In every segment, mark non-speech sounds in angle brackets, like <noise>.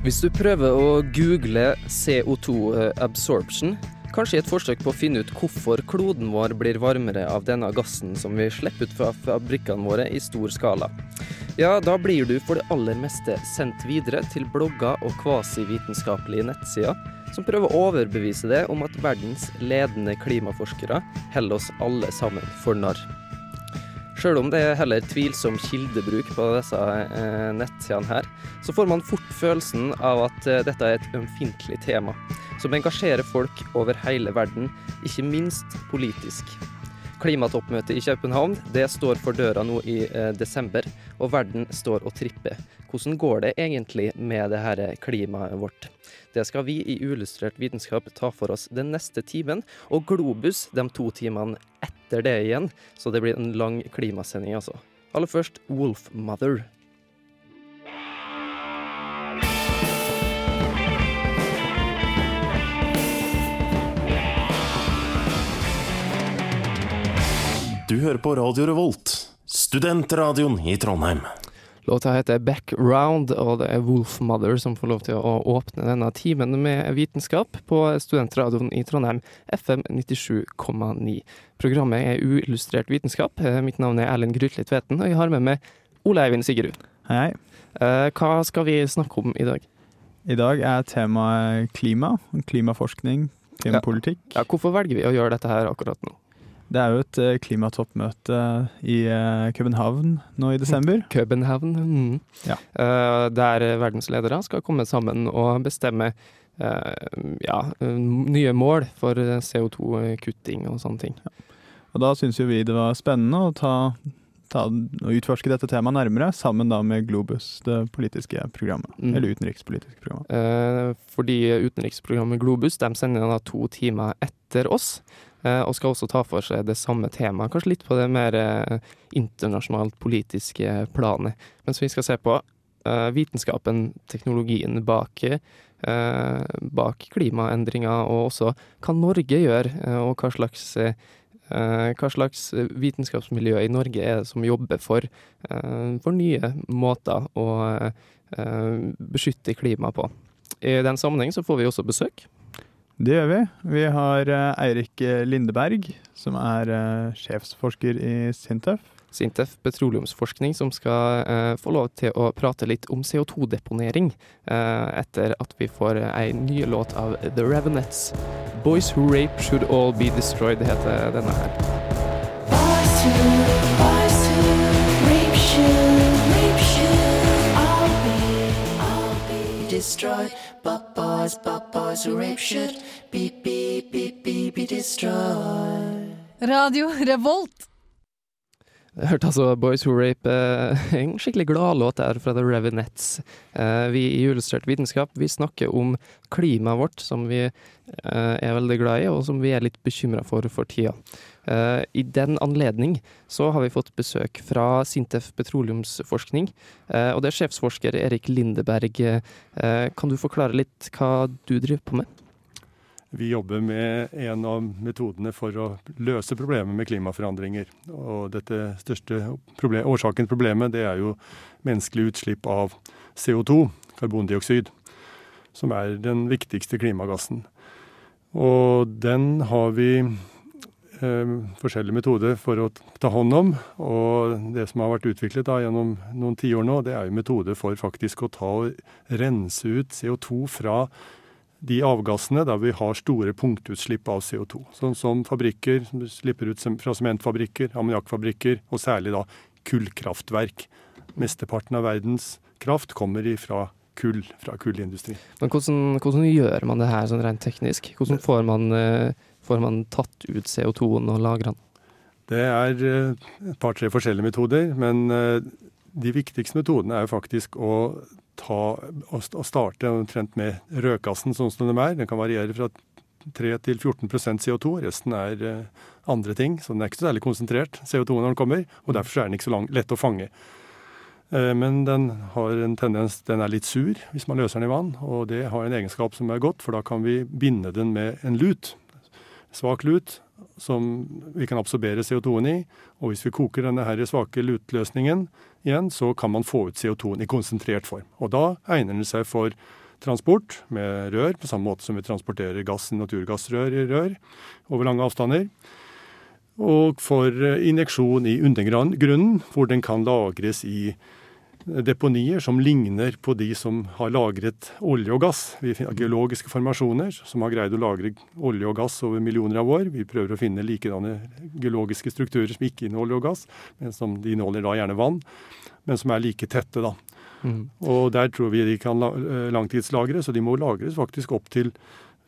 Hvis du prøver å google CO2 absorption, kanskje i et forsøk på å finne ut hvorfor kloden vår blir varmere av denne gassen som vi slipper ut fra fabrikkene våre i stor skala, ja, da blir du for det aller meste sendt videre til blogger og kvasivitenskapelige nettsider som prøver å overbevise deg om at verdens ledende klimaforskere holder oss alle sammen for narr. Sjøl om det er heller tvilsom kildebruk på disse eh, nettsidene her, så får man fort følelsen av at eh, dette er et ømfintlig tema, som engasjerer folk over hele verden, ikke minst politisk. Klimatoppmøtet i København det står for døra nå i eh, desember, og verden står og tripper. Hvordan går det egentlig med det her klimaet vårt? Det skal vi i Uillustrert vitenskap ta for oss den neste timen, og Globus de to timene etter det igjen, så det blir en lang klimasending, altså. Aller først Wolfmother. Du hører på Radio Revolt, studentradioen i Trondheim. Låta heter Background, og det er Wolfmother som får lov til å åpne denne timen med vitenskap på studentradioen i Trondheim, FM 97,9. Programmet er Uillustrert vitenskap. Mitt navn er Erlend Grytli Tveten, og jeg har med meg Ole Eivind Sigerud. Hei, hei. Eh, Hva skal vi snakke om i dag? I dag er temaet klima, klimaforskning, klimapolitikk. Ja, hvorfor velger vi å gjøre dette her akkurat nå? Det er jo et eh, klimatoppmøte i eh, København nå i desember. København. Mm. Ja. Eh, der verdensledere skal komme sammen og bestemme ja, nye mål for CO2-kutting og sånne ting. Og da syns jo vi det var spennende å ta, ta og utforske dette temaet nærmere, sammen da med Globus, det politiske programmet. Mm. Eller utenrikspolitiske programmet. Fordi utenriksprogrammet Globus de sender da to timer etter oss, og skal også ta for seg det samme temaet. Kanskje litt på det mer eh, internasjonalt politiske planet. Mens vi skal se på eh, vitenskapen, teknologien bak, eh, bak klimaendringer, og også hva Norge gjør, eh, og hva slags eh, hva slags vitenskapsmiljø i Norge er det som jobber for, eh, for nye måter å eh, beskytte klimaet på? I den sammenheng så får vi også besøk. Det gjør vi. Vi har eh, Eirik Lindeberg, som er eh, sjefsforsker i Sintef. Sintef petroleumsforskning som skal eh, få lov til å prate litt om CO2-deponering eh, etter at vi får ei ny låt av The Revenets. 'Boys Who Rape Should All Be Destroyed' heter denne her. Boys who, boys who rape should, rape should all be, all be destroyed. Boys who rape shit. Beep, beep, beep, beep, be destroyed. Radio Revolt. Jeg hørte altså Boys Who Rape, eh, <laughs> en skikkelig gladlåt der fra The Revenettes. Eh, vi i Illustrert vitenskap vi snakker om klimaet vårt, som vi eh, er veldig glad i, og som vi er litt bekymra for for tida. I den anledning så har vi fått besøk fra Sintef petroleumsforskning, og det er sjefsforsker Erik Lindeberg. Kan du forklare litt hva du driver på med? Vi jobber med en av metodene for å løse problemet med klimaforandringer. Og dette største problem, årsaken til problemet det er jo menneskelig utslipp av CO2, karbondioksid, som er den viktigste klimagassen. Og den har vi eh, forskjellige metoder for å ta hånd om. Og det som har vært utviklet da, gjennom noen tiår nå, det er jo metoder for faktisk å ta og rense ut CO2 fra de avgassene der vi har store punktutslipp av CO2. Sånn som fabrikker som slipper ut fra sementfabrikker, ammoniakkfabrikker, og særlig da kullkraftverk. Mesteparten av verdens kraft kommer ifra kull, fra kullindustrien. Men hvordan, hvordan gjør man det her sånn rent teknisk? Hvordan får man, eh, får man tatt ut CO2-en og lagra den? Det er eh, et par-tre forskjellige metoder, men eh, de viktigste metodene er jo faktisk å, ta, å starte omtrent med rødgassen sånn som den er. Den kan variere fra 3 til 14% CO2. Resten er eh, andre ting, så den er ikke så særlig konsentrert CO2 når den kommer. og Derfor er den ikke så lang, lett å fange. Eh, Men den har en tendens, den er litt sur hvis man løser den i vann, og det har en egenskap som er godt, for da kan vi binde den med en lut. Svak lut som vi kan absorbere CO2-en i. Og hvis vi koker denne her svake lutløsningen igjen, så kan man få ut CO2-en i konsentrert form. Og da egner den seg for transport med rør, på samme måte som vi transporterer gass i naturgassrør i rør over lange avstander. Og for eh, injeksjon i undergrunnen, hvor den kan lagres i deponier som ligner på de som har lagret olje og gass. Vi finner geologiske formasjoner som har greid å lagre olje og gass over millioner av år. Vi prøver å finne likedanne geologiske strukturer som ikke inneholder olje og gass, men som de inneholder da gjerne vann, men som er like tette. da. Og der tror vi de kan eh, langtidslagre, så de må lagres faktisk opp til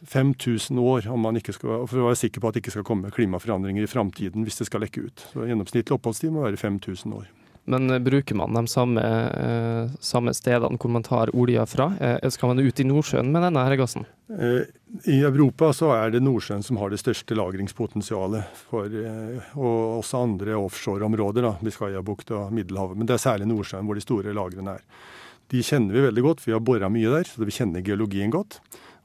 5000 år om man ikke skal, for å være sikker på at det ikke skal komme klimaforandringer i framtiden hvis det skal lekke ut. Så Gjennomsnittlig oppholdstid må være 5000 år. Men eh, bruker man de samme, eh, samme stedene hvor man tar olja fra? Eh, skal man ut i Nordsjøen med denne her gassen? I Europa så er det Nordsjøen som har det største lagringspotensialet. For, og også andre offshoreområder, Biscayabukta og Middelhavet. Men det er særlig Nordsjøen hvor de store lagrene er. De kjenner vi veldig godt, vi har bora mye der, så vi kjenner geologien godt.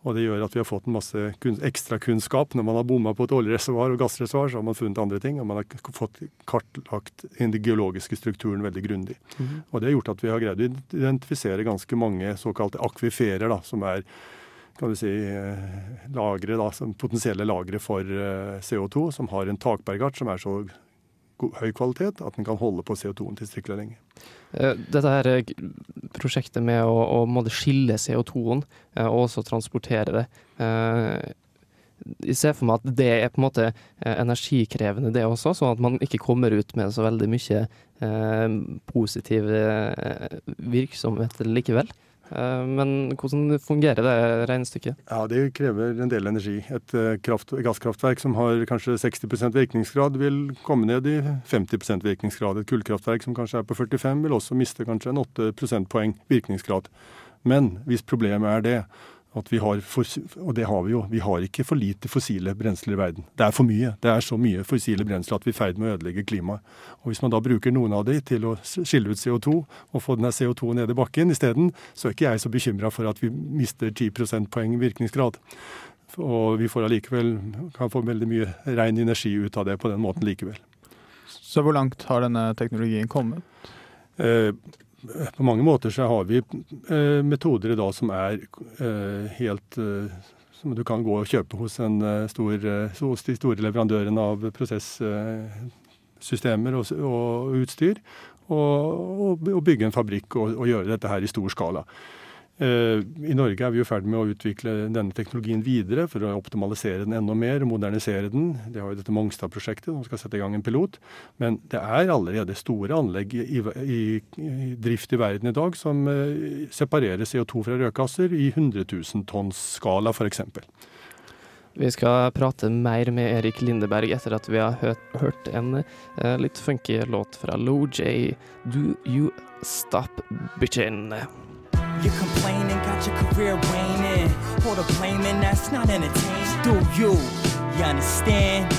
Og det gjør at vi har fått en masse kun, ekstrakunnskap. Når man har bomma på et oljereservoar og gassreservoar, så har man funnet andre ting. Og man har fått kartlagt den geologiske strukturen veldig grundig. Og det har gjort at vi har greid å identifisere ganske mange såkalte akviferer, da, som er kan du si, eh, lagre, da, som potensielle lagre for eh, CO2, som har en takbergart som er så høy kvalitet at den kan holde på CO2-en tilstrekkelig lenge. Eh, Dette her eh, prosjektet med å, å skille CO2-en eh, og også transportere det Jeg ser for meg at det er på en måte energikrevende det også, sånn at man ikke kommer ut med så veldig mye eh, positiv virksomhet likevel. Eh, Men hvordan fungerer det regnestykket? Ja, Det krever en del energi. Et eh, kraft, gasskraftverk som har kanskje 60% virkningsgrad, vil komme ned i 50% virkningsgrad. Et kullkraftverk som kanskje er på 45, vil også miste kanskje en 8 prosentpoeng virkningsgrad. Men hvis problemet er det, at vi har, for, og det har vi jo, vi har ikke for lite fossile brensler i verden. Det er for mye. Det er så mye fossile brensler at vi er i ferd med å ødelegge klimaet. Og Hvis man da bruker noen av de til å skille ut CO2 og få denne CO2 ned i bakken isteden, så er ikke jeg så bekymra for at vi mister 10 prosentpoeng virkningsgrad. Og vi får allikevel kan få veldig mye ren energi ut av det på den måten likevel. Så hvor langt har denne teknologien kommet? Eh, på mange måter så har vi eh, metoder i dag som er eh, helt eh, som du kan gå og kjøpe hos, en, eh, stor, eh, hos de store leverandørene av prosessystemer og, og utstyr. Og, og bygge en fabrikk og, og gjøre dette her i stor skala. Eh, I Norge er vi i ferd med å utvikle denne teknologien videre for å optimalisere den enda mer og modernisere den. Det har jo dette Mongstad-prosjektet som skal sette i gang en pilot. Men det er allerede store anlegg i, i, i drift i verden i dag som eh, separerer CO2 fra røkgasser i 100 000 tonns skala f.eks. Vi skal prate mer med Erik Lindeberg etter at vi har hørt, en eh, litt funky låt fra Loj, Do You Stop Bitchin'. You're complaining, got your career waning. Hold up, blaming, that's not entertaining. Do you? You understand?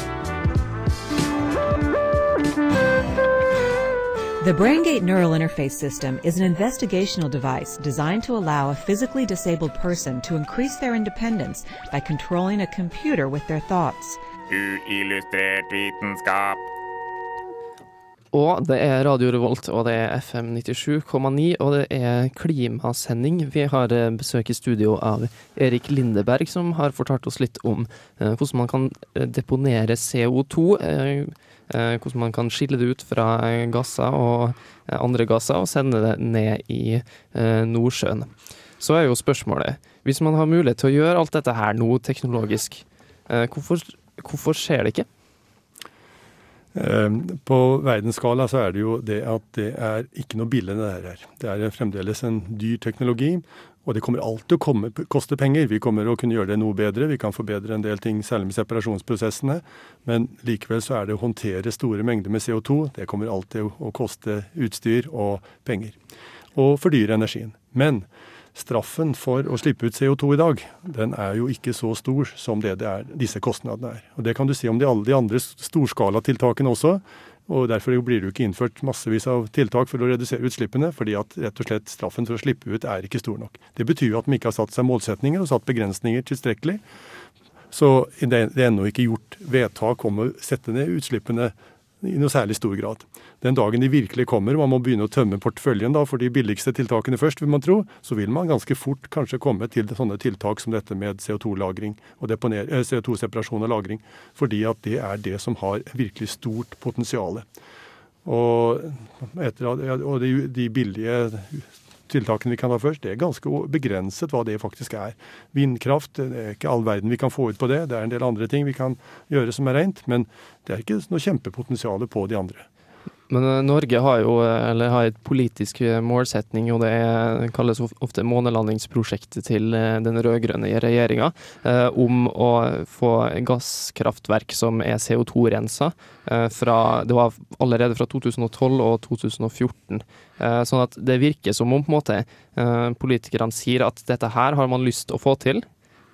The BrainGate Neural Interface System is an investigational device designed to allow a physically disabled person to increase their independence by controlling a computer with their thoughts. Uillustrert vitenskap. Og det er Radio Revolt, og det er FM 97,9, og det er klimasending. Vi har eh, besøk i studio av Erik Lindeberg, som har fortalt oss litt om eh, hvordan man kan eh, deponere CO2. Eh, eh, hvordan man kan skille det ut fra gasser og andre gasser, og sende det ned i Nordsjøen. Så er jo spørsmålet, hvis man har mulighet til å gjøre alt dette her nå teknologisk, hvorfor, hvorfor skjer det ikke? Eh, På verdensskala så er det jo det at det er ikke noe billig det her. Det er fremdeles en dyr teknologi, og det kommer alltid å koste penger. Vi kommer å kunne gjøre det noe bedre, vi kan forbedre en del ting, særlig med separasjonsprosessene. Men likevel så er det å håndtere store mengder med CO2, det kommer alltid å koste utstyr og penger. Og fordyre energien. Men straffen for å slippe ut CO2 i dag, den er jo ikke så stor som det, det er, disse kostnadene er. Og Det kan du si om de, alle de andre storskalatiltakene også. og Derfor blir det jo ikke innført massevis av tiltak for å redusere utslippene, fordi at rett og slett straffen for å slippe ut er ikke stor nok. Det betyr jo at de ikke har satt seg målsetninger og satt begrensninger tilstrekkelig. Så det, er ennå ikke gjort vedtak om å sette ned utslippene i noe særlig stor grad. Den dagen de virkelig kommer, man må begynne å tømme porteføljen da, for de billigste tiltakene først, vil man tro, så vil man ganske fort kanskje komme til sånne tiltak som dette med CO2-lagring og eh, CO2-separasjon og lagring. Fordi at det er det som har virkelig stort potensial. Og, etter, og de, de billige tiltakene vi kan ha først, det er ganske begrenset hva det faktisk er. Vindkraft, det er ikke all verden vi kan få ut på det. Det er en del andre ting vi kan gjøre som er rent, men det er ikke noe kjempepotensial på de andre. Men eh, Norge har jo eh, eller har et politisk eh, målsetning, og det kalles ofte månelandingsprosjektet til den rød-grønne regjeringa, om å få gasskraftverk som er CO2-rensa. Eh, det var allerede fra 2012 og 2014. Eh, sånn at det virker som om på en måte politikerne sier at dette her har man lyst til å få til.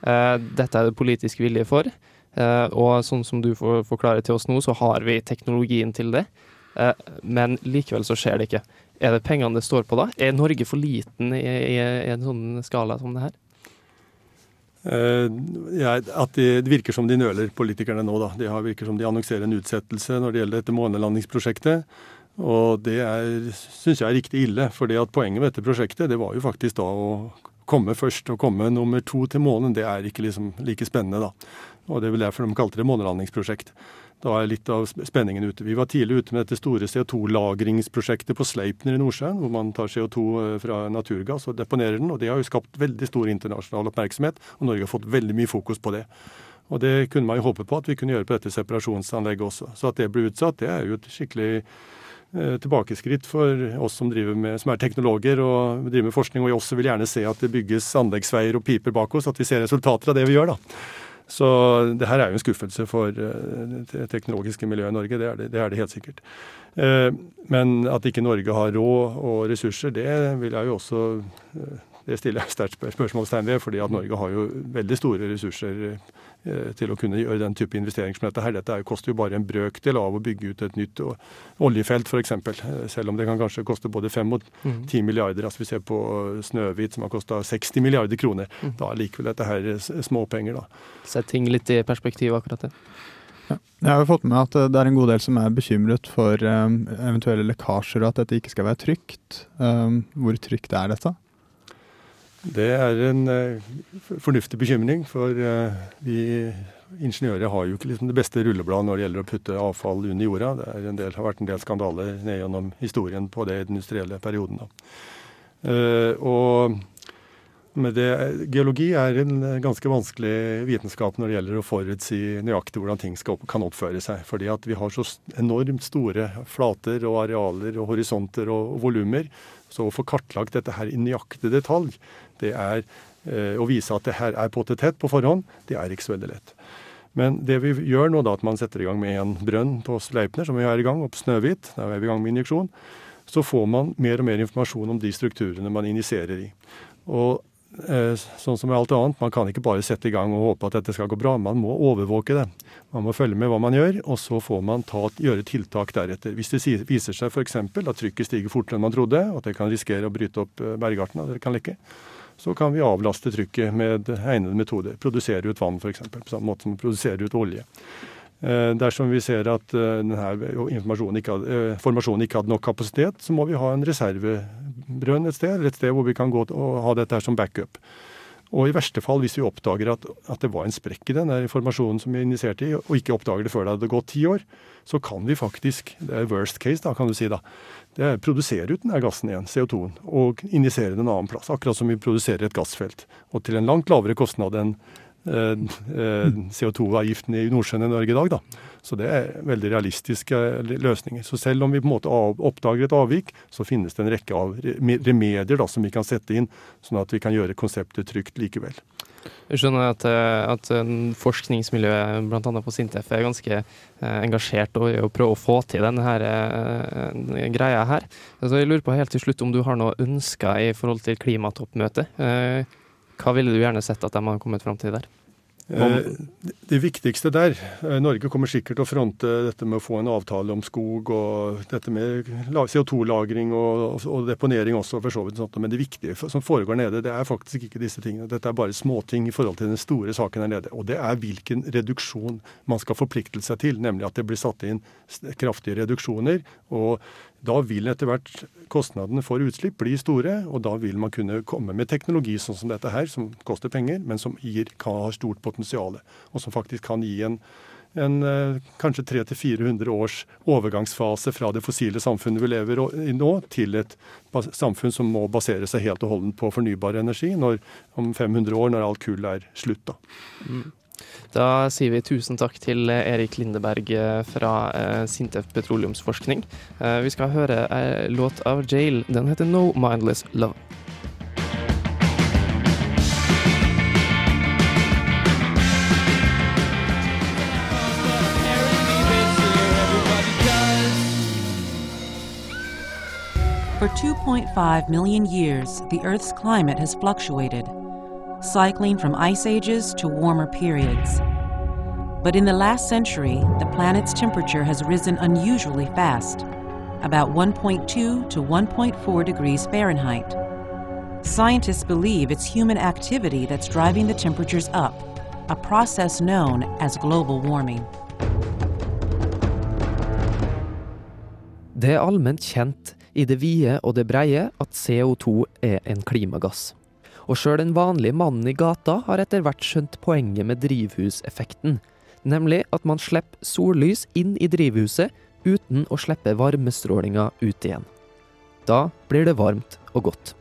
Dette er det politisk vilje for. Og sånn som du får forklare til oss nå, så har vi teknologien til det. Eh, men likevel så skjer det ikke. Er det pengene det står på da? Er Norge for liten i, i, i en sånn skala som det her? Uh, ja, at det, det virker som de nøler, politikerne nå. da. Det virker som de annonserer en utsettelse når det gjelder dette månelandingsprosjektet. Og det syns jeg er riktig ille. For poenget med dette prosjektet det var jo faktisk da å komme først og komme nummer to til månen. Det er ikke liksom like spennende, da. Og det er vel derfor de kalte det månelandingsprosjekt. Da er litt av spenningen ute. Vi var tidlig ute med dette store CO2-lagringsprosjektet på Sleipner i Nordsjøen, hvor man tar CO2 fra naturgass og deponerer den. og Det har jo skapt veldig stor internasjonal oppmerksomhet, og Norge har fått veldig mye fokus på det. Og Det kunne man jo håpe på at vi kunne gjøre på dette separasjonsanlegget også. Så at det ble utsatt, det er jo et skikkelig eh, tilbakeskritt for oss som, med, som er teknologer og driver med forskning. Og vi også vil gjerne se at det bygges anleggsveier og piper bak oss, at vi ser resultater av det vi gjør. da. Så det her er jo en skuffelse for eh, det teknologiske miljøet i Norge, det er det, det, er det helt sikkert. Eh, Men at ikke Norge har råd og ressurser, det vil jeg jo også eh, det stiller jeg sterkt spør- spørsmålstegn ved, fordi at Norge har jo veldig store ressurser eh, til å kunne gjøre den type investeringer som dette her. Dette er jo- koster jo bare en brøkdel av å bygge ut et nytt oljefelt f.eks. Selv om det kan kanskje koste både 5 og 10 milliarder. Altså Vi ser på Snøhvit som har kosta 60 milliarder kroner. Da er likevel dette her småpenger, da. Sett ting litt i perspektiv, akkurat det. Jeg har jo fått med at eh, det er en god del som er bekymret for eh, eventuelle lekkasjer, og at dette ikke skal være trygt. Hvor trygt er dette? Det er en eh, fornuftig bekymring, for eh, vi ingeniører har jo ikke liksom det beste rullebladet når det gjelder å putte avfall under jorda. Det del, har vært en del skandaler ned gjennom historien på det industrielle perioden. Eh, og det, geologi er en ganske vanskelig vitenskap når det gjelder å forutsi nøyaktig hvordan ting skal kan oppføre seg. Fordi at vi har så enormt store flater og arealer og horisonter og, og volumer. Så å få kartlagt dette her i nøyaktig detalj, det er eh, å vise at det her er pottetett på forhånd, det er ikke så veldig lett. Men det vi gjør nå, da, at man setter i gang med en brønn på Sleipner, som vi er i gang, og på Snøhvit, der er vi i gang med injeksjon, så får man mer og mer informasjon om de strukturene man injiserer i. Og eh, sånn som med alt annet, man kan ikke bare sette i gang og håpe at dette skal gå bra. Man må overvåke det. Man må følge med hva man gjør, og så får man ta, gjøre tiltak deretter. Hvis det viser seg f.eks. at trykket stiger fortere enn man trodde, og at det kan risikere å bryte opp eh, bergarten, at det kan lekke, så kan vi avlaste trykket med egnede metoder. Produsere ut vann f.eks., på samme måte som vi produserer ut olje. Eh, Dersom vi ser at eh, denne informasjonen ikke hadde, eh, formasjonen ikke hadde nok kapasitet, så må vi ha en reservebrønn et sted, eller et sted hvor vi kan gå og ha dette her som backup. Og i verste fall, hvis vi oppdager at, at det var en sprekk i den informasjonen som vi initierte i, og ikke oppdager det før det hadde gått ti år, så kan vi faktisk, det er worst case da, kan du si da, det er produsere ut den der gassen igjen, CO2-en, og injisere den en annen plass. Akkurat som vi produserer et gassfelt. Og til en langt lavere kostnad enn CO2-avgiften i Nordsjøen i Norge i dag. da. Så det er veldig realistiske løsninger. Så selv om vi på en måte oppdager et avvik, så finnes det en rekke av remedier da, som vi kan sette inn, sånn at vi kan gjøre konseptet trygt likevel. Jeg skjønner at, eh, at eh, forskningsmiljøet bl.a. på Sintef er ganske eh, engasjert i å prøve å få til denne her, eh, greia her. Så jeg lurer på helt til slutt om du har noe ønsker i forhold til klimatoppmøtet. Hva ville du gjerne sett at de har kommet fram til der? Eh, Det viktigste der eh, Norge kommer sikkert til å fronte dette med å få en avtale om skog og dette med CO2-lagring og, og deponering også, for så vidt. sånt. Men det viktige som foregår nede, det er faktisk ikke disse tingene. Dette er bare småting i forhold til den store saken her nede. Og det er hvilken reduksjon man skal forplikte seg til, nemlig at det blir satt inn kraftige reduksjoner. og da vil etter hvert kostnadene for utslipp bli store, og da vil man kunne komme med teknologi sånn som dette her, som koster penger, men som gir, kan ha stort potensial, og som faktisk kan gi en, en eh, kanskje 300-400 års overgangsfase fra det fossile samfunnet vi lever i nå, til et samfunn som må basere seg helt og holdent på fornybar energi når, om 500 år, når alt kull er slutt. da. Da sier vi tusen takk til eh, Erik Lindeberg eh, fra eh, Sintef petroleumsforskning. Vi skal høre en låt av Jail. Den heter No Mindless Love. For 2.5 million years, the Earth's climate has fluctuated, cycling from ice ages to warmer periods. But in the last century, the planet's temperature has risen unusually fast, about 1.2 to 1.4 degrees Fahrenheit. Scientists believe it's human activity that's driving the temperatures up, a process known as global warming. Det er allment kjent i det vide og det breie at CO2 er en klimagass. Og sjøl den vanlige mannen i gata har etter hvert skjønt poenget med drivhuseffekten, nemlig at man slipper sollys inn i drivhuset uten å slippe varmestrålinga ut igjen. Da blir det varmt og godt.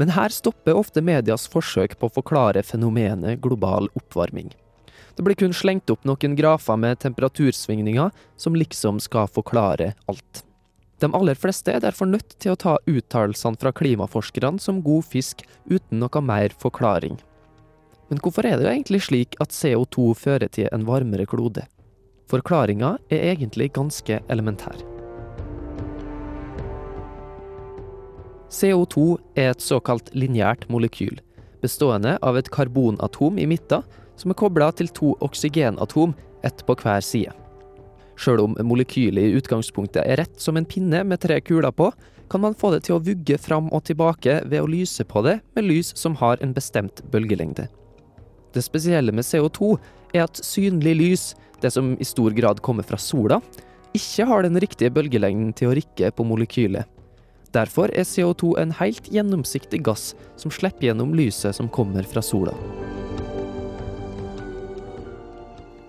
Men her stopper ofte medias forsøk på å forklare fenomenet global oppvarming. Det blir kun slengt opp noen grafer med temperatursvingninger som liksom skal forklare alt. De aller fleste er derfor nødt til å ta uttalelsene fra klimaforskerne som god fisk uten noe mer forklaring. Men hvorfor er det egentlig slik at CO2 fører til en varmere klode? Forklaringa er egentlig ganske elementær. CO2 er et såkalt lineært molekyl, bestående av et karbonatom i midten som er kobla til to oksygenatom, ett på hver side. Sjøl om molekylet i utgangspunktet er rett som en pinne med tre kuler på, kan man få det til å vugge fram og tilbake ved å lyse på det med lys som har en bestemt bølgelengde. Det spesielle med CO2 er at synlig lys, det som i stor grad kommer fra sola, ikke har den riktige bølgelengden til å rikke på molekylet. Derfor er CO2 en helt gjennomsiktig gass som slipper gjennom lyset som kommer fra sola.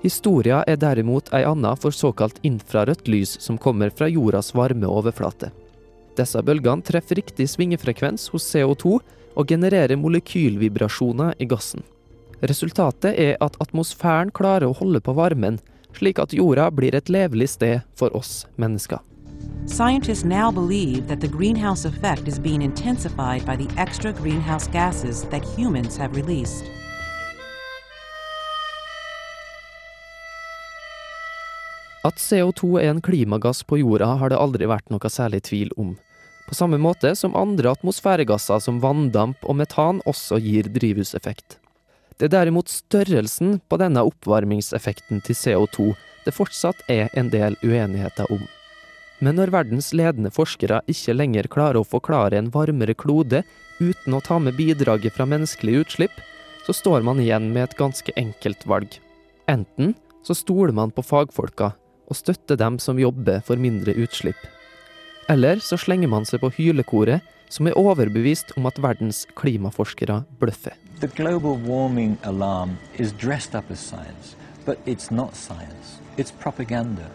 Historia er derimot ei anna for såkalt infrarødt lys som kommer fra jordas varme overflate. Disse bølgene treffer riktig svingefrekvens hos CO2 og genererer molekylvibrasjoner i gassen. Resultatet er at atmosfæren klarer å holde på varmen, slik at jorda blir et levelig sted for oss mennesker. Scientists now believe that the greenhouse effect is being intensified by the extra greenhouse gases that humans have released. At CO2 er en klimagass på jorda, har det aldri vært noe særlig tvil om. På samme måte som andre atmosfæregasser som vanndamp og metan også gir drivhuseffekt. Det er derimot størrelsen på denne oppvarmingseffekten til CO2 det fortsatt er en del uenigheter om. Men når verdens ledende forskere ikke lenger klarer å forklare en varmere klode uten å ta med bidraget fra menneskelige utslipp, så står man igjen med et ganske enkelt valg. Enten så stoler man på fagfolka og støtter dem som jobber for mindre utslipp. Eller så slenger man seg på hylekoret, som er overbevist om at verdens klimaforskere bløffer. The global warming alarm is dressed up as science, but it's not science. It's propaganda.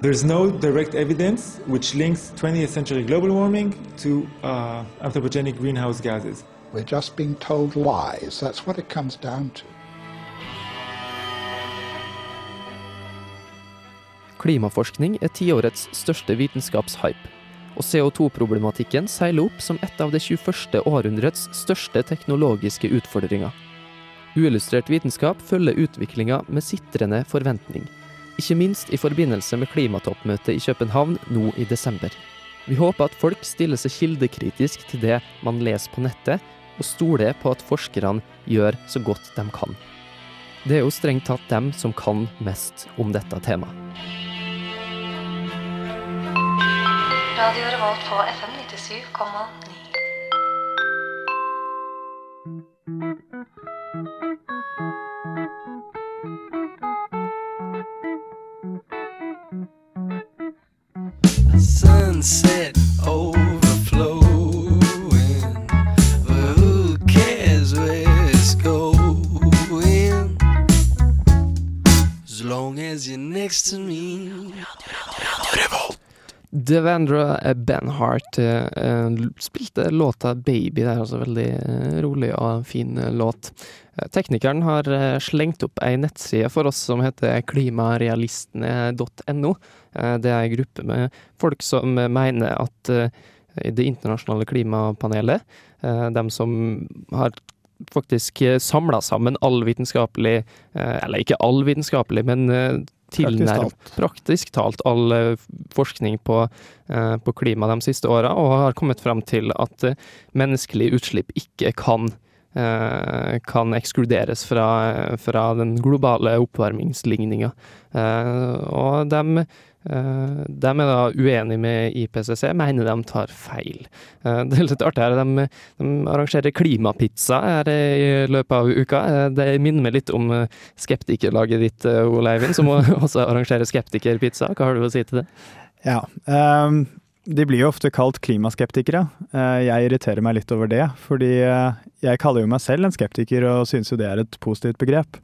There's no direct evidence which links 20th century global warming to uh, anthropogenic greenhouse gases. We're just being told lies. That's what it comes down to. Klimaforskning er tiårets største vitenskapshype, og CO2-problematikken seiler opp som et av det 21. århundrets største teknologiske utfordringer. Uillustrert vitenskap følger utviklinga med sitrende forventning, ikke minst i forbindelse med klimatoppmøtet i København nå i desember. Vi håper at folk stiller seg kildekritisk til det man leser på nettet, og stoler på at forskerne gjør så godt de kan. Det er jo strengt tatt dem som kan mest om dette temaet. Radio Revolt på FM 97,9. Sunset Devandra Benhart eh, eh, spilte låta 'Baby'. Det er altså veldig eh, rolig og fin låt. Teknikeren har slengt opp ei nettside for oss som heter klimarealistene.no. Det er ei gruppe med folk som mener at Det internasjonale klimapanelet, de som har faktisk samla sammen all vitenskapelig Eller ikke all vitenskapelig, men eh, praktisk, praktisk talt all eh, forskning på, eh, på klima de siste åra, og har kommet frem til at eh, menneskelige utslipp ikke kan kan ekskluderes fra, fra den globale oppvarmingsligninga. Og de, de er da uenige med IPCC, mener de tar feil. Eh, det er litt artig her, de, de arrangerer klimapizza her i løpet av uka. Eh, Det minner meg litt om eh, skeptikerlaget ditt, eh, Ole Eivind, som <laughs> også arrangerer skeptikerpizza. Hva har du å si til det? Ja. um de blir jo ofte kalt klimaskeptikere. Eh, jeg irriterer meg litt over det, fordi eh, jeg kaller jo meg selv en skeptiker og synes jo det er et positivt begrep.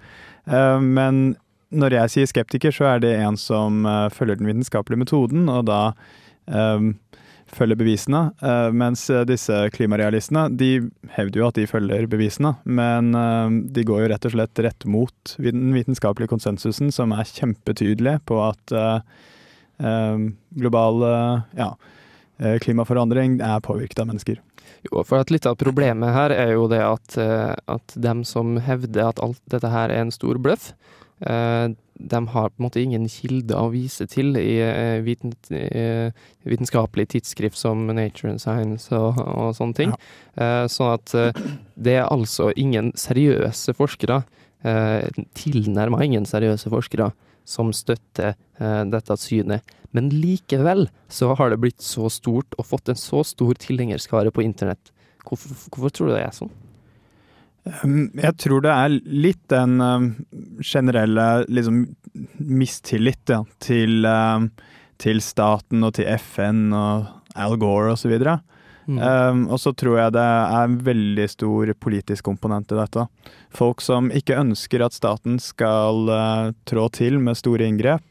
Eh, men når jeg sier skeptiker, så er det en som uh, følger den vitenskapelige metoden, og da um, følger bevisene. Uh, mens eh, disse klimarealistene, de hevder jo at de følger bevisene, men uh, de går jo rett og slett rett mot den vitenskapelige konsensusen, som er kjempetydelig på at eh, eh, global ja, klimaforandring er påvirket av mennesker. Jo, for at litt av problemet her er jo det at, at dem som hevder at alt dette her er en stor bløff, de har på en måte ingen kilder å vise til i eh, viten, eh, vitenskapelig tidsskrift som Nature and Science og, og sånne ting. Ja. Sånn at eh, det er altså ingen seriøse forskere, eh, tilnærma ingen seriøse forskere, som støtter eh, dette synet. Men likevel så har det blitt så stort og fått en så stor tilhengerskare på internett. Hvorfor, hvorfor tror du det er sånn? Um, Jeg tror det er litt den um, generelle liksom, mistillit ja, til, um, til staten og til FN og Al Gore osv. Mm. Um, og så tror jeg det er en veldig stor politisk komponent i dette. Folk som ikke ønsker at staten skal uh, trå til med store inngrep.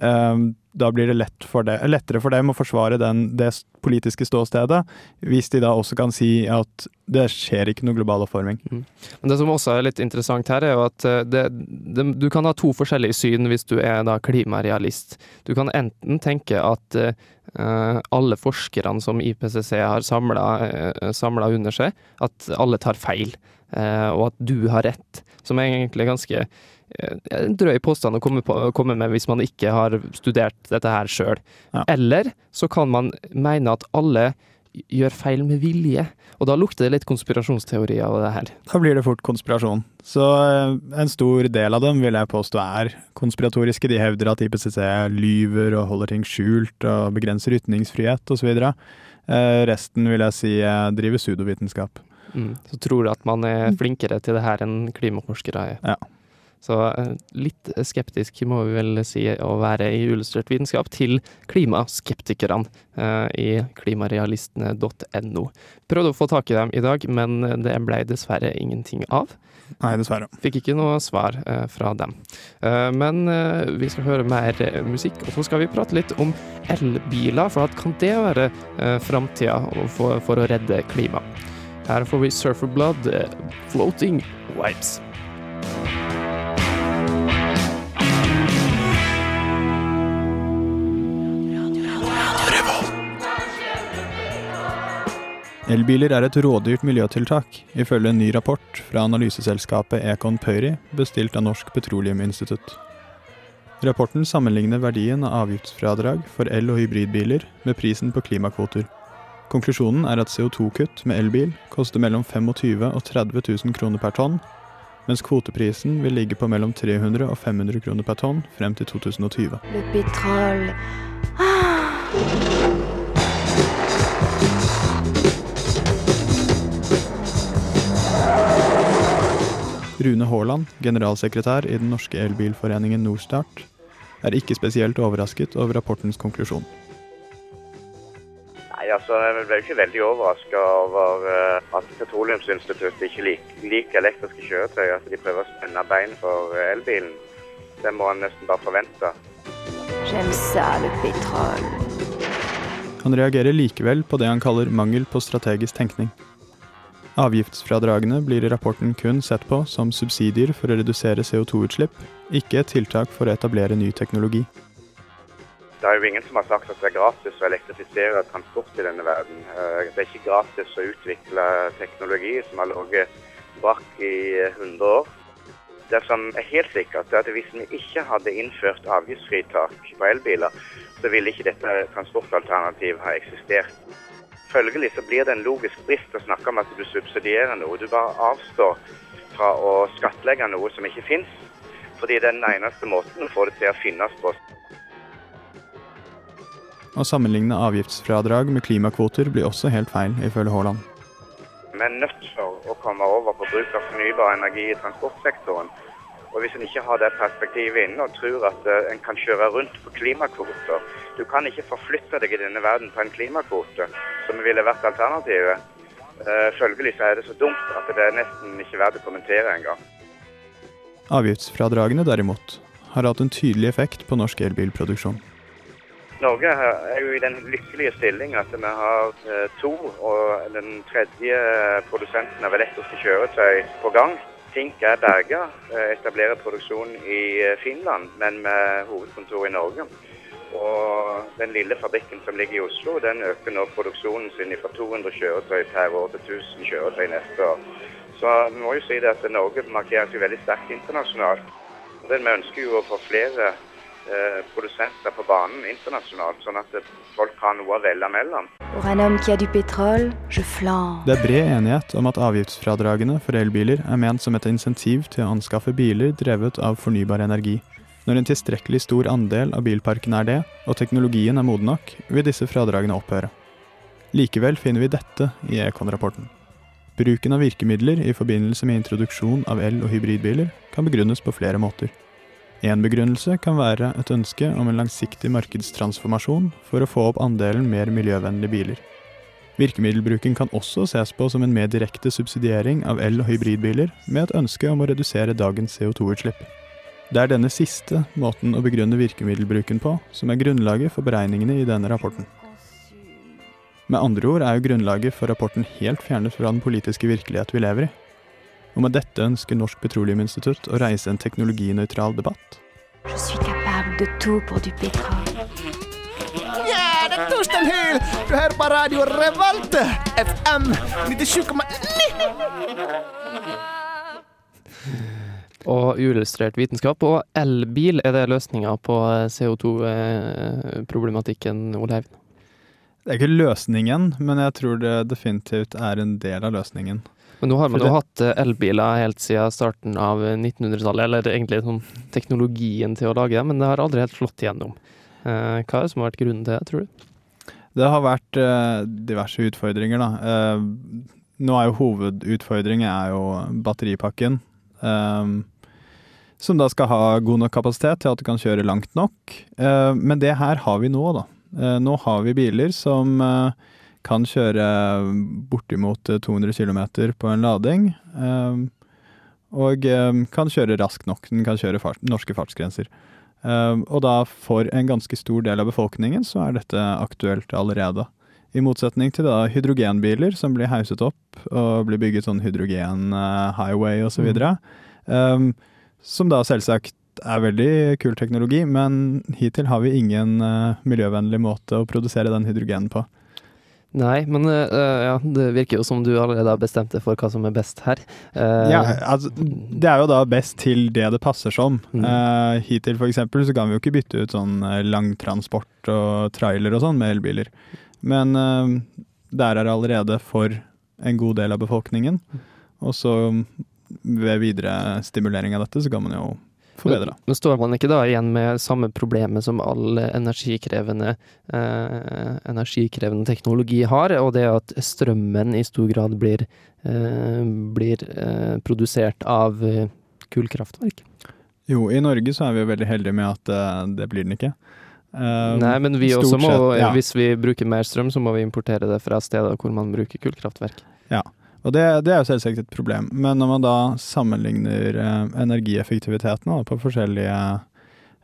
Um, da blir det lett for det, lettere for dem å forsvare den, det politiske ståstedet, hvis de da også kan si at det skjer ikke noe global oppvarming. Men det som også er litt interessant her, er jo at eh, det, det, du kan ha to forskjellige syn hvis du er da klimarealist. Du kan enten tenke at uh, alle forskerne som IPCC har samla under seg, at alle tar feil, uh, og at du har rett. Som er egentlig ganske eh, drøy påstand å komme, på, komme med hvis man ikke har studert dette her sjøl. Eller så kan man mene at alle gjør feil med vilje, og da lukter det litt konspirasjonsteori av det her. Da blir det fort konspirasjon. Så eh, en stor del av dem vil jeg påstå er konspiratoriske. De hevder at IPCC lyver og holder ting skjult og begrenser ytringsfrihet osv. Eh, resten vil jeg si eh, driver pseudovitenskap. Mm. Så tror at man er flinkere til det her enn klimaforskere er. Ja. Så eh, litt skeptisk må vi vel si å være i illustrert vitenskap til klimaskeptikerne eh, i klimarealistene.no. Prøvde å få tak i dem i dag, men det ble dessverre ingenting av. Nei, dessverre. Fikk ikke noe svar eh, fra dem. Men vi skal høre mer musikk, og så skal vi prate litt om elbiler. For at kan det være eh, framtida for, for å redde klimaet? Her får vi Surfer Blood, Floating Vibes. Elbiler er et rådyrt miljøtiltak, ifølge en ny rapport fra analyseselskapet Econ Pöyry, bestilt av Norsk Petroleuminstitutt. Rapporten sammenligner verdien av avgiftsfradrag for el- og hybridbiler med prisen på klimakvoter. Konklusjonen er at CO2-kutt med elbil koster mellom 25 000 og 30 000 kroner per tonn, mens kvoteprisen vil ligge på mellom 300 og 500 kroner per tonn frem til 2020. Le pétrole. Rune Haaland, generalsekretær i den norske elbilforeningen Norstart, er ikke spesielt overrasket over rapportens konklusjon. Nei, altså, Jeg ble ikke veldig overraska over eh, at Petroleumsinstituttet ikke lik, liker elektriske kjøretøy. At de prøver å spenne bein for eh, elbilen. Det må en nesten bare forvente. Han reagerer likevel på det han kaller mangel på strategisk tenkning. Avgiftsfradragene blir i rapporten kun sett på som subsidier for å redusere CO2-utslipp, ikke et tiltak for å etablere ny teknologi. Det er jo ingen som har sagt at det er gratis å elektrifisere transport i denne verden. Eh, Det er ikke gratis å utvikle teknologi som har ligget brakk i eh, 100 år. Det som er helt sikkert, er at hvis vi ikke hadde innført avgiftsfritak på elbiler, så ville ikke dette transportalternativet ha eksistert. Følgelig så blir det en logisk brist å snakke om at du subsidierer noe. Du bare avstår fra å skattlegge noe som ikke finnes, fordi det er den eneste måten å få det til å finnes på. Å sammenligne avgiftsfradrag med klimakvoter blir også helt feil, ifølge Haaland. Vi er nødt til å komme over på bruk av fornybar energi i transportsektoren. Og Hvis en ikke har det perspektivet inne og tror at eh, en kan kjøre rundt på klimakvoter Du kan ikke forflytte deg i denne verden på en klimakvote, som ville vært alternativet. Eh, Følgelig så er det så dumt at det er nesten ikke verdt å kommentere engang. Avgiftsfradragene derimot har hatt en tydelig effekt på norsk elbilproduksjon. Norge er jo i den lykkelige stilling at vi har eh, to, og den tredje produsenten av elektriske kjøretøy på gang. Tink er berga, eh, etablerer produksjon i eh, Finland, men med hovedkontor i Norge. Og den lille fabrikken som ligger i Oslo, den øker nå produksjonen sin fra 200 kjøretøy per år til 1000 kjøretøy neste år. Så vi må jo si det at Norge markerer seg veldig sterkt internasjonalt. Men vi ønsker jo å få flere produsenter på banen internasjonalt, sånn at eh, folk har noe å velge mellom. Det er bred enighet om at avgiftsfradragene for elbiler er ment som et insentiv til å anskaffe biler drevet av fornybar energi. Når en tilstrekkelig stor andel av bilparken er det, og teknologien er moden nok, vil disse fradragene opphøre. Likevel finner vi dette i Econ-rapporten. Bruken av virkemidler i forbindelse med introduksjon av el- og hybridbiler kan begrunnes på flere måter. En begrunnelse kan være et ønske om en langsiktig markedstransformasjon for å få opp andelen mer miljøvennlige biler. Virkemiddelbruken kan også ses på som en mer direkte subsidiering av el- og hybridbiler, med et ønske om å redusere dagens CO2-utslipp. Det er denne siste måten å begrunne virkemiddelbruken på som er grunnlaget for beregningene i denne rapporten. Med andre ord er jo grunnlaget for rapporten helt fjernet fra den politiske virkelighet vi lever i. Og med dette ønsker Norsk Petroleuminstitutt å reise en teknologinøytral debatt. Je suis capable de tout pour du pétrole. Ja, det er Torstein Hyl! Du hører på radio Revolte! FM 97,9! Og uillustrert vitenskap og elbil, er det løsninga på CO2-problematikken, Oleiv? Det er ikke løsningen, men jeg tror det definitivt er en del av løsningen. Men nå har man jo hatt eh, elbiler helt siden starten av 1900-tallet, eller egentlig sånn teknologien til å lage dem, men det har aldri helt slått igjennom. Eh, Hva er det som har vært grunnen til det, tror du? Det har vært eh, diverse utfordringer, da. Eh, nå er jo hovedutfordringen er jo batteripakken. eh, som da skal ha god nok kapasitet til at du kan kjøre langt nok. Eh, men det her har vi nå, da. Eh, nå har vi biler som eh, kan kjøre bortimot eh, 200 km på en lading. eh, og eh, kan kjøre raskt nok. Den kan kjøre fart, norske fartsgrenser. Eh, og da for en ganske stor del av befolkningen så er dette aktuelt allerede. I motsetning til da hydrogenbiler som blir hauset opp og blir bygget sånn hydrogen-highway osv. Mm. Um, som da selvsagt er veldig kul teknologi, men hittil har vi ingen eh, miljøvennlig måte å produsere den hydrogenen på. Nei, men uh, ja, det virker jo som du allerede har bestemt deg for hva som er best her. Uh, Ja, altså, det er jo da best til det det passer som. Mm. Uh, hittil for eksempel så kan vi jo ikke bytte ut sånn langtransport og trailer og sånn med elbiler. Men der er det allerede for en god del av befolkningen. Og så ved videre stimulering av dette, så kan man jo forbedre. Men, men står man ikke da igjen med samme problemet som all energikrevende, eh, energikrevende teknologi har, og det at strømmen i stor grad blir, eh, blir eh, produsert av eh, kullkraftverk? Jo, i Norge så er vi veldig heldige med at eh, det blir den ikke. Eh, Nei, men vi også må, sett, ja. hvis vi bruker mer strøm, så må vi importere det fra steder hvor man bruker kullkraftverk. Ja, og det, det er jo selvsagt et problem. Men når man da sammenligner eh, energieffektiviteten da, på forskjellige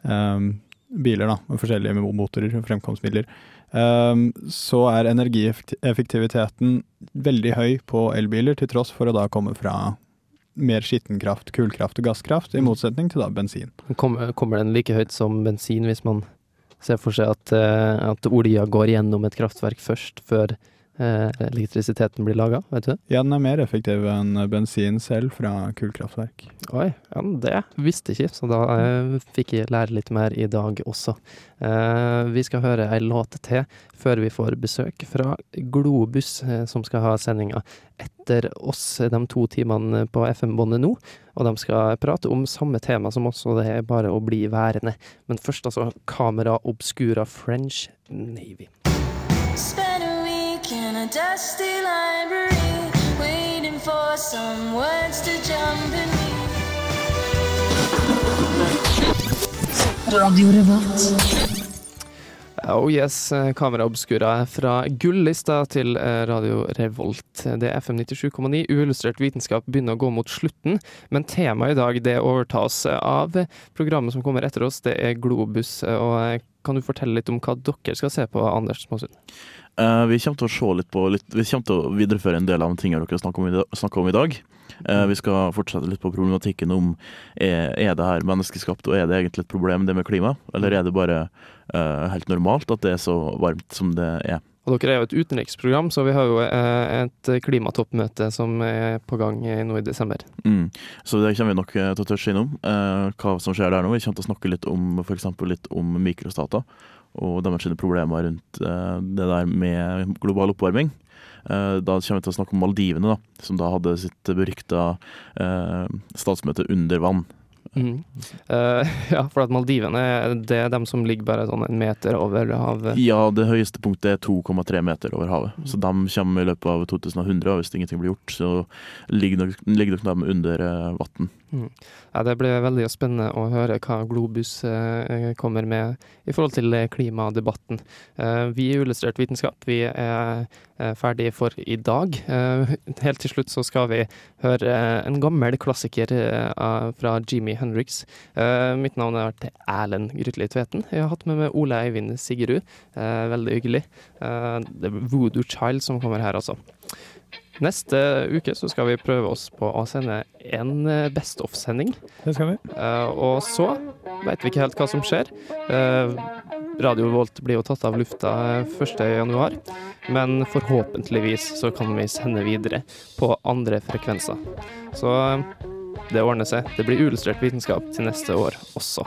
eh, biler, da, med forskjellige motorer og fremkomstmidler, eh, så er energieffektiviteten veldig høy på elbiler, til tross for å da komme fra mer skittenkraft, kullkraft og gasskraft, i motsetning til da bensin. Kommer, kommer den like høyt som bensin hvis man ser for seg at, eh, at olja går gjennom et kraftverk først, før elektrisiteten blir laga? Vet du det? Ja, den er mer effektiv enn bensin selv fra kullkraftverk. Oi, ja, det visste ikke, så da eh, fikk jeg lære litt mer i dag også. Eh, vi skal høre ei låt til før vi får besøk fra Globus, eh, som skal ha sendinga etter oss de to timene på FM-båndet nå. Og de skal prate om samme tema som oss, og det er bare å bli værende. Men først altså Kamera Obscura French Navy. A dusty library, waiting for some words to jump in me. Radio Revolt. Oh yes, kameraobskura Kamera Obscura fra gullista til eh, Radio Revolt. Det er FM 97,9. Uillustrert vitenskap begynner å gå mot slutten, men temaet i dag det overtas av programmet som kommer etter oss. Det er Globus. og eh, Kan du fortelle litt om hva dere skal se på, Anders Småsund? Uh, vi kommer til å se litt på litt, Vi til å videreføre en del av de tingene dere snakker om i, da- snakker om i dag. Uh, vi skal fortsette litt på problematikken om er, er det her menneskeskapt, og er det egentlig et problem det med klima? Eller er det bare uh, helt normalt at det er så varmt som det er? Og Dere er jo et utenriksprogram, så vi har jo eh, et klimatoppmøte som er på gang nå i desember. Mm. Så det kommer vi nok eh, til å touche innom, eh, hva som skjer der nå. Vi kommer til å snakke litt om f.eks. litt om mikrostater og deres problemer rundt det der med global oppvarming. Da kommer vi til å snakke om Maldivene, da, som da hadde sitt berykta statsmøte under vann. Mm. Uh, <laughs> ja, for at Maldivene det er dem som ligger bare sånn en meter over havet. Ja, det høyeste punktet er 2,3 meter over havet. Så de kommer i løpet av 2100, og hvis ingenting blir gjort, så ligger nok, ligger nok de under eh, vann. Mm. Ja, det blir veldig spennende å høre hva Globus eh, kommer med i forhold til eh, klimadebatten. Eh, vi i Illustrert vitenskap vi er eh, ferdig for i dag. Eh, helt til slutt så skal vi høre eh, en gammel klassiker fra Jimmy Hendrix. Eh, mitt navn er Erlend Grytli Tveten. Jeg har hatt med meg Ole Eivind Sigerud. Veldig hyggelig. Det er Voodoo Child som kommer her, altså. Neste uke så skal vi prøve oss på å sende en eh, Best of-sending. Det skal vi. Eh, og så veit vi ikke helt hva som skjer. Eh, Radio Volt blir jo tatt av lufta eh, 1. januar, men forhåpentligvis så kan vi sende videre på andre frekvenser. Så det ordner seg. Det blir uillustrert vitenskap til neste år også.